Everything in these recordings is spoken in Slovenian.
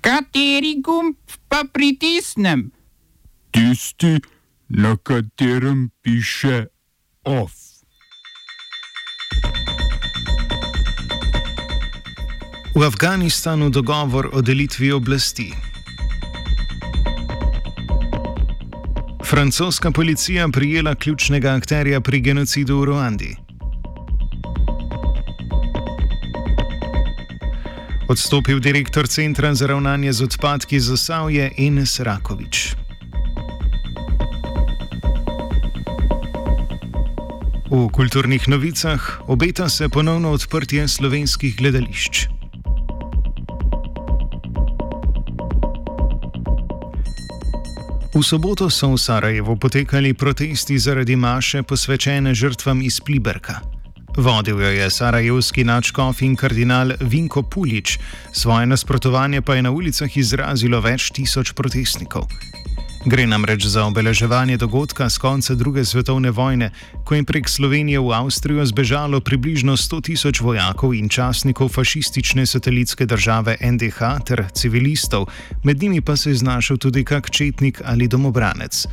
Kateri gumb pa pritisnem? Tisti, na katerem piše OF. V Afganistanu dogovor o delitvi oblasti. Francoska policija prijela ključnega akterja pri genocidu v Ruandi. Odstopil direktor Centra za ravnanje z odpadki za Savje Enes Rakovič. V kulturnih novicah obeta se ponovno odprtje slovenskih gledališč. V soboto so v Sarajevu potekali protesti zaradi maše posvečene žrtvam iz Pliberka. Vodil jo je sarajevski načkov in kardinal Vinko Pulič, svoje nasprotovanje pa je na ulicah izrazilo več tisoč protestnikov. Gre namreč za obeleževanje dogodka z konca druge svetovne vojne, ko je prek Slovenije v Avstrijo zbežalo približno 100 tisoč vojakov in častnikov fašistične satelitske države NDH ter civilistov, med njimi pa se je znašel tudi kak četnik ali domobranec.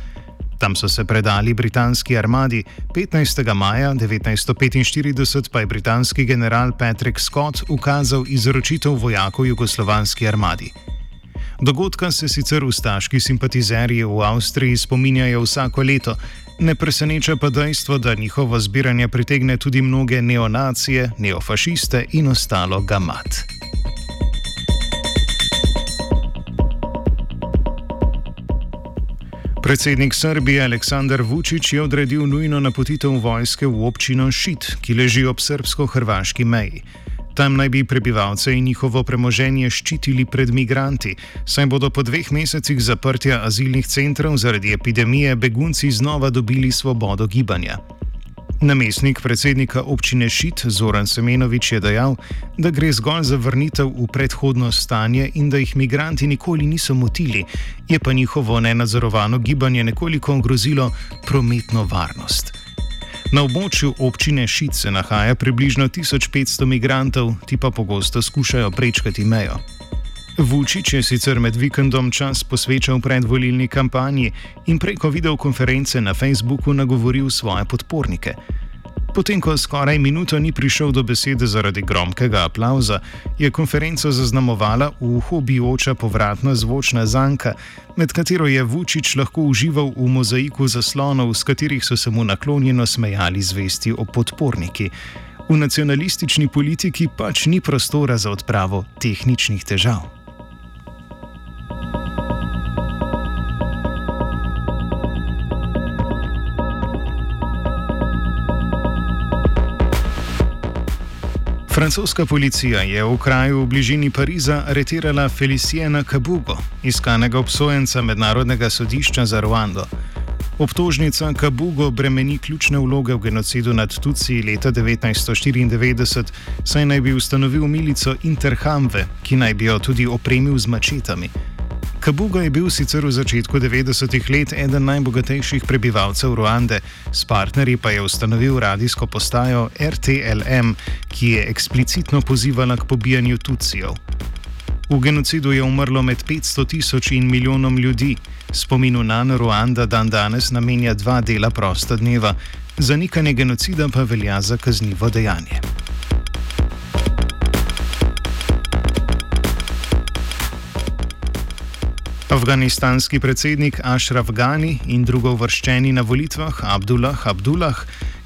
Tam so se predali britanski armadi, 15. maja 1945 pa je britanski general Patrick Scott ukazal izročitev vojakov jugoslovanski armadi. Dogodka se sicer ustaški simpatizerji v Avstriji spominjajo vsako leto, ne preseneča pa dejstvo, da njihovo zbiranje pritegne tudi mnoge neonacije, neofašiste in ostalo gamat. Predsednik Srbije Aleksandar Vučić je odredil nujno napotitev vojske v občino Šit, ki leži ob srbsko-hrvaški meji. Tam naj bi prebivalce in njihovo premoženje ščitili pred migranti, saj bodo po dveh mesecih zaprtja azilnih centrov zaradi epidemije begunci znova dobili svobodo gibanja. Namestnik predsednika občine Šit Zoran Semenovič je dejal, da gre zgolj za vrnitev v predhodno stanje in da jih migranti nikoli niso motili, je pa njihovo nenadzorovano gibanje nekoliko ogrozilo prometno varnost. Na območju občine Šit se nahaja približno 1500 migrantov, ti pa pogosto skušajo prečkati mejo. Vučić je sicer med vikendom čas posvečal predvolilni kampanji in preko videokonference na Facebooku nagovoril svoje podpornike. Potem, ko skoraj minuto ni prišel do besede zaradi gromkega aplauza, je konferenco zaznamovala v hobijoča povratna zvočna zanka, med katero je Vučić lahko užival v mozaiku zaslonov, s katerih so se mu naklonjeno smejali zvesti o podporniki. V nacionalistični politiki pač ni prostora za odpravo tehničnih težav. Francoska policija je v kraju v bližini Pariza aretirala Feliciena Kabugo, iskanega obsojenca Mednarodnega sodišča za Ruando. Obtožnica Kabugo bremeni ključne vloge v genocidu nad Tuci leta 1994, saj naj bi ustanovil milico Interhamve, ki naj bi jo tudi opremil z mačetami. Kabuga je bil sicer v začetku 90-ih let eden najbogatejših prebivalcev Ruande, s partnerji pa je ustanovil radijsko postajo RTLM, ki je eksplicitno pozivala k pobijanju Tucijev. V genocidu je umrlo med 500 tisoč in milijonom ljudi. Spominu na Ruanda dan danes namenja dva dela prosta dneva, zanikanje genocida pa velja za kaznivo dejanje. Afganistanski predsednik Ashraf Ghani in drugo vrščeni na volitvah Abdullah Abdullah,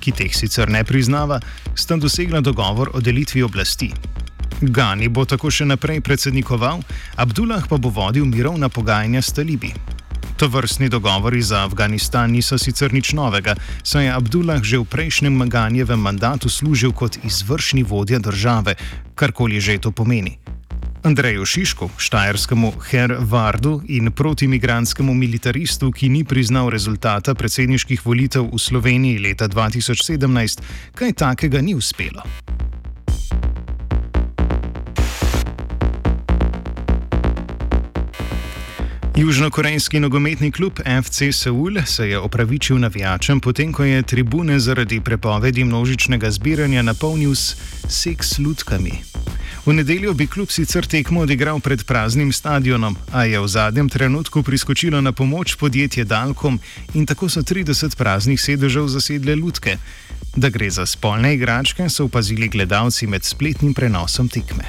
ki teh sicer ne priznava, sta dosegla dogovor o delitvi oblasti. Ghani bo tako še naprej predsednikoval, Abdullah pa bo vodil mirovna pogajanja s talibi. To vrstni dogovori za Afganistan niso sicer nič novega, saj je Abdullah že v prejšnjem Ganjevem mandatu služil kot izvršni vodja države, karkoli že to pomeni. Andreju Šišku, štajerskemu Hervardu in protimigranskemu militaristu, ki ni priznal rezultata predsedniških volitev v Sloveniji leta 2017, kaj takega ni uspelo. Južnokorejski nogometni klub FC Seul se je opravičil navijačem, potem ko je tribune zaradi prepovedi množičnega zbiranja napolnil s seks lutkami. V nedeljo bi klub sicer tekmo odigral pred praznim stadionom, a je v zadnjem trenutku priskočilo na pomoč podjetje Dalkom in tako so 30 praznih sedežev zasedle lutke. Da gre za spolne igračke, so opazili gledalci med spletnim prenosom tekme.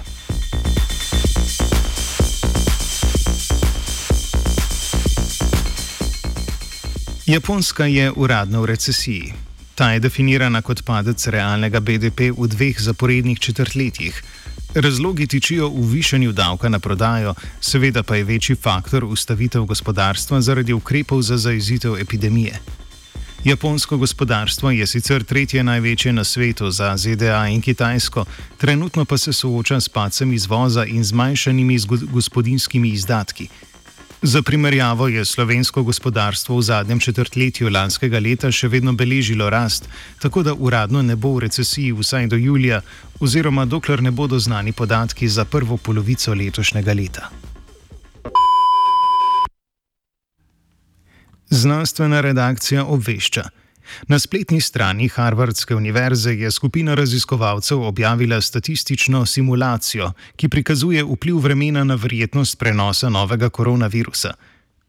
Japonska je uradno v recesiji. Ta je definirana kot padec realnega BDP v dveh zaporednih četrtletjih. Razlogi tičijo v višanju davka na prodajo, seveda pa je večji faktor ustavitev gospodarstva zaradi ukrepov za zaizitev epidemije. Japonsko gospodarstvo je sicer tretje največje na svetu za ZDA in Kitajsko, trenutno pa se sooča s pacem izvoza in zmanjšanimi gospodinskimi izdatki. Za primerjavo je slovensko gospodarstvo v zadnjem četrtletju lanskega leta še vedno beležilo rast, tako da uradno ne bo v recesiji vsaj do julija, oziroma dokler ne bodo znani podatki za prvo polovico letošnjega leta. Znanstvena redakcija obvešča. Na spletni strani Harvardske univerze je skupina raziskovalcev objavila statistično simulacijo, ki prikazuje vpliv vremena na verjetnost prenosa novega koronavirusa.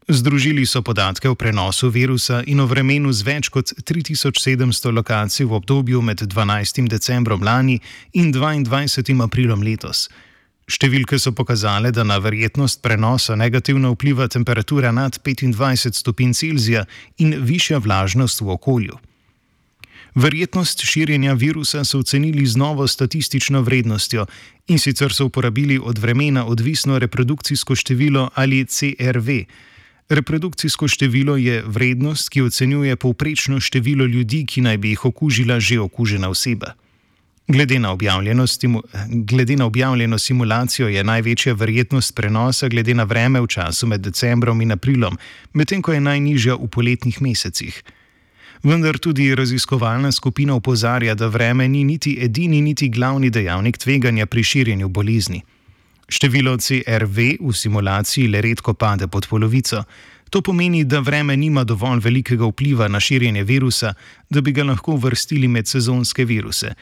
Združili so podatke o prenosu virusa in o vremenu z več kot 3700 lokacij v obdobju med 12. decembrom lani in 22. aprilom letos. Številke so pokazale, da na verjetnost prenosa negativno vpliva temperatura nad 25 stopinj Celzija in višja vlažnost v okolju. Verjetnost širjenja virusa so ocenili z novo statistično vrednostjo in sicer so uporabili od vremena odvisno reprodukcijsko število ali CRV. Reprodukcijsko število je vrednost, ki ocenjuje povprečno število ljudi, ki naj bi jih okužila že okužena oseba. Glede na, glede na objavljeno simulacijo je največja verjetnost prenosa glede na vreme v času med decembrom in aprilom, medtem ko je najnižja v poletnih mesecih. Vendar tudi raziskovalna skupina upozarja, da vreme ni niti edini, niti glavni dejavnik tveganja pri širjenju bolezni. Število CRV v simulaciji le redko pade pod polovico. To pomeni, da vreme nima dovolj velikega vpliva na širjenje virusa, da bi ga lahko uvrstili med sezonske viruse.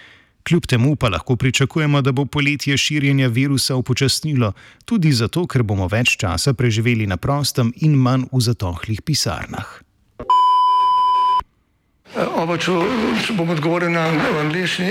Kljub temu pa lahko pričakujemo, da bo poletje širjenja virusa upočasnilo, tudi zato, ker bomo več časa preživeli na prostem in manj v zatohlih pisarnah. Oba, če, če bom odgovoril na angliški.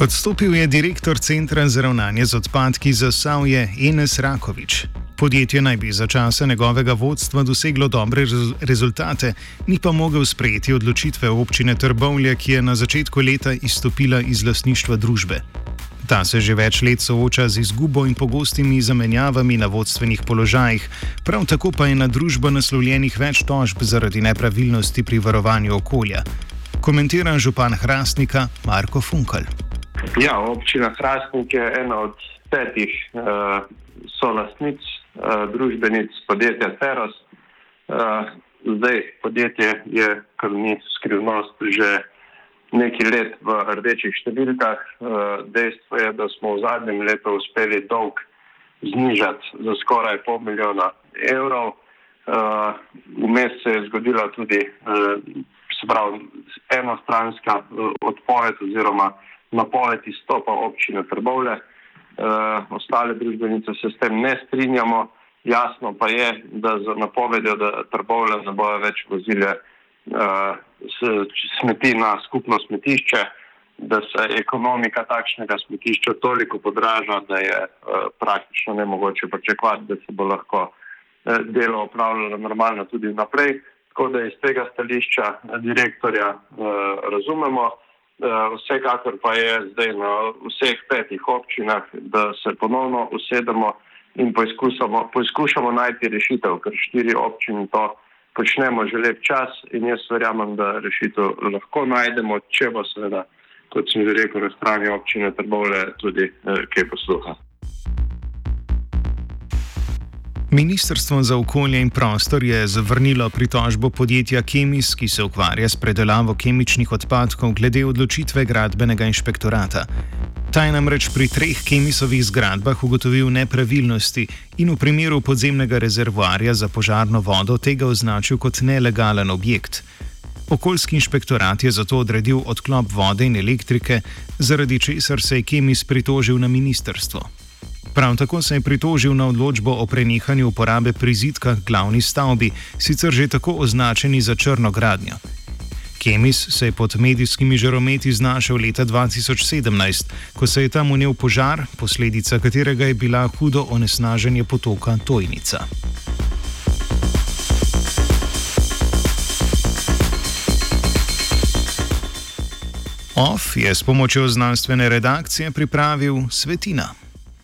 Odstopil je direktor Centra za ravnanje z odpadki za Savje Enes Rakovič. Podjetje naj bi za časa njegovega vodstva doseglo dobre rezultate, ni pa mogel sprejeti odločitve občine Trbovlje, ki je na začetku leta izstopila iz lasništva družbe. Ta se že več let sooča z izgubo in pogostimi zamenjavami na vodstvenih položajih, prav tako pa je na družbo naslovljenih več tožb zaradi nepravilnosti pri varovanju okolja. Komentira župan Hrastnika Marko Funkel. Ja, občina Hrastnik je ena od petih uh, solastnic, uh, družbenic podjetja Ceros. Uh, zdaj podjetje je, kar ni skrivnost, že nekaj let v rdečih številkah. Uh, dejstvo je, da smo v zadnjem letu uspeli dolg znižati za skoraj pol milijona evrov. Vmes uh, se je zgodila tudi uh, enostranska uh, odpoved oziroma napoved izstopa občine Trbovle. E, ostale družbenice se s tem ne strinjamo. Jasno pa je, da za napovedjo, da Trbovle ne bojo več vozile e, smeti na skupno smetišče, da se ekonomika takšnega smetišča toliko podraža, da je e, praktično nemogoče pričakovati, da se bo lahko e, delo opravljalo normalno tudi naprej. Tako da iz tega stališča direktorja e, razumemo. Eh, vsekakor pa je zdaj na vseh petih občinah, da se ponovno usedemo in poskušamo najti rešitev, ker štiri občine to počnemo že lep čas in jaz verjamem, da rešitev lahko najdemo, če bo seveda, kot sem že rekel, na strani občine Trbovle tudi eh, kaj posluha. Ministrstvo za okolje in prostor je zavrnilo pritožbo podjetja Kemis, ki se ukvarja s predelavo kemičnih odpadkov glede odločitve gradbenega inšpektorata. Ta je namreč pri treh kemisovih zgradbah ugotovil nepravilnosti in v primeru podzemnega rezervoarja za požarno vodo tega označil kot nelegalen objekt. Okoljski inšpektorat je zato odredil odklop vode in elektrike, zaradi česar se je Kemis pritožil na ministrstvo. Prav tako se je pritožil na odločbo o prenehanju uporabe prizidka glavni stavbi, sicer že tako označeni za črno gradnjo. Kemis se je pod medijskimi žarometi znašel leta 2017, ko se je tam unil požar, posledica katerega je bila hudo onesnaženje potoka Tojnica. OF je s pomočjo znanstvene redakcije pripravil Svetina.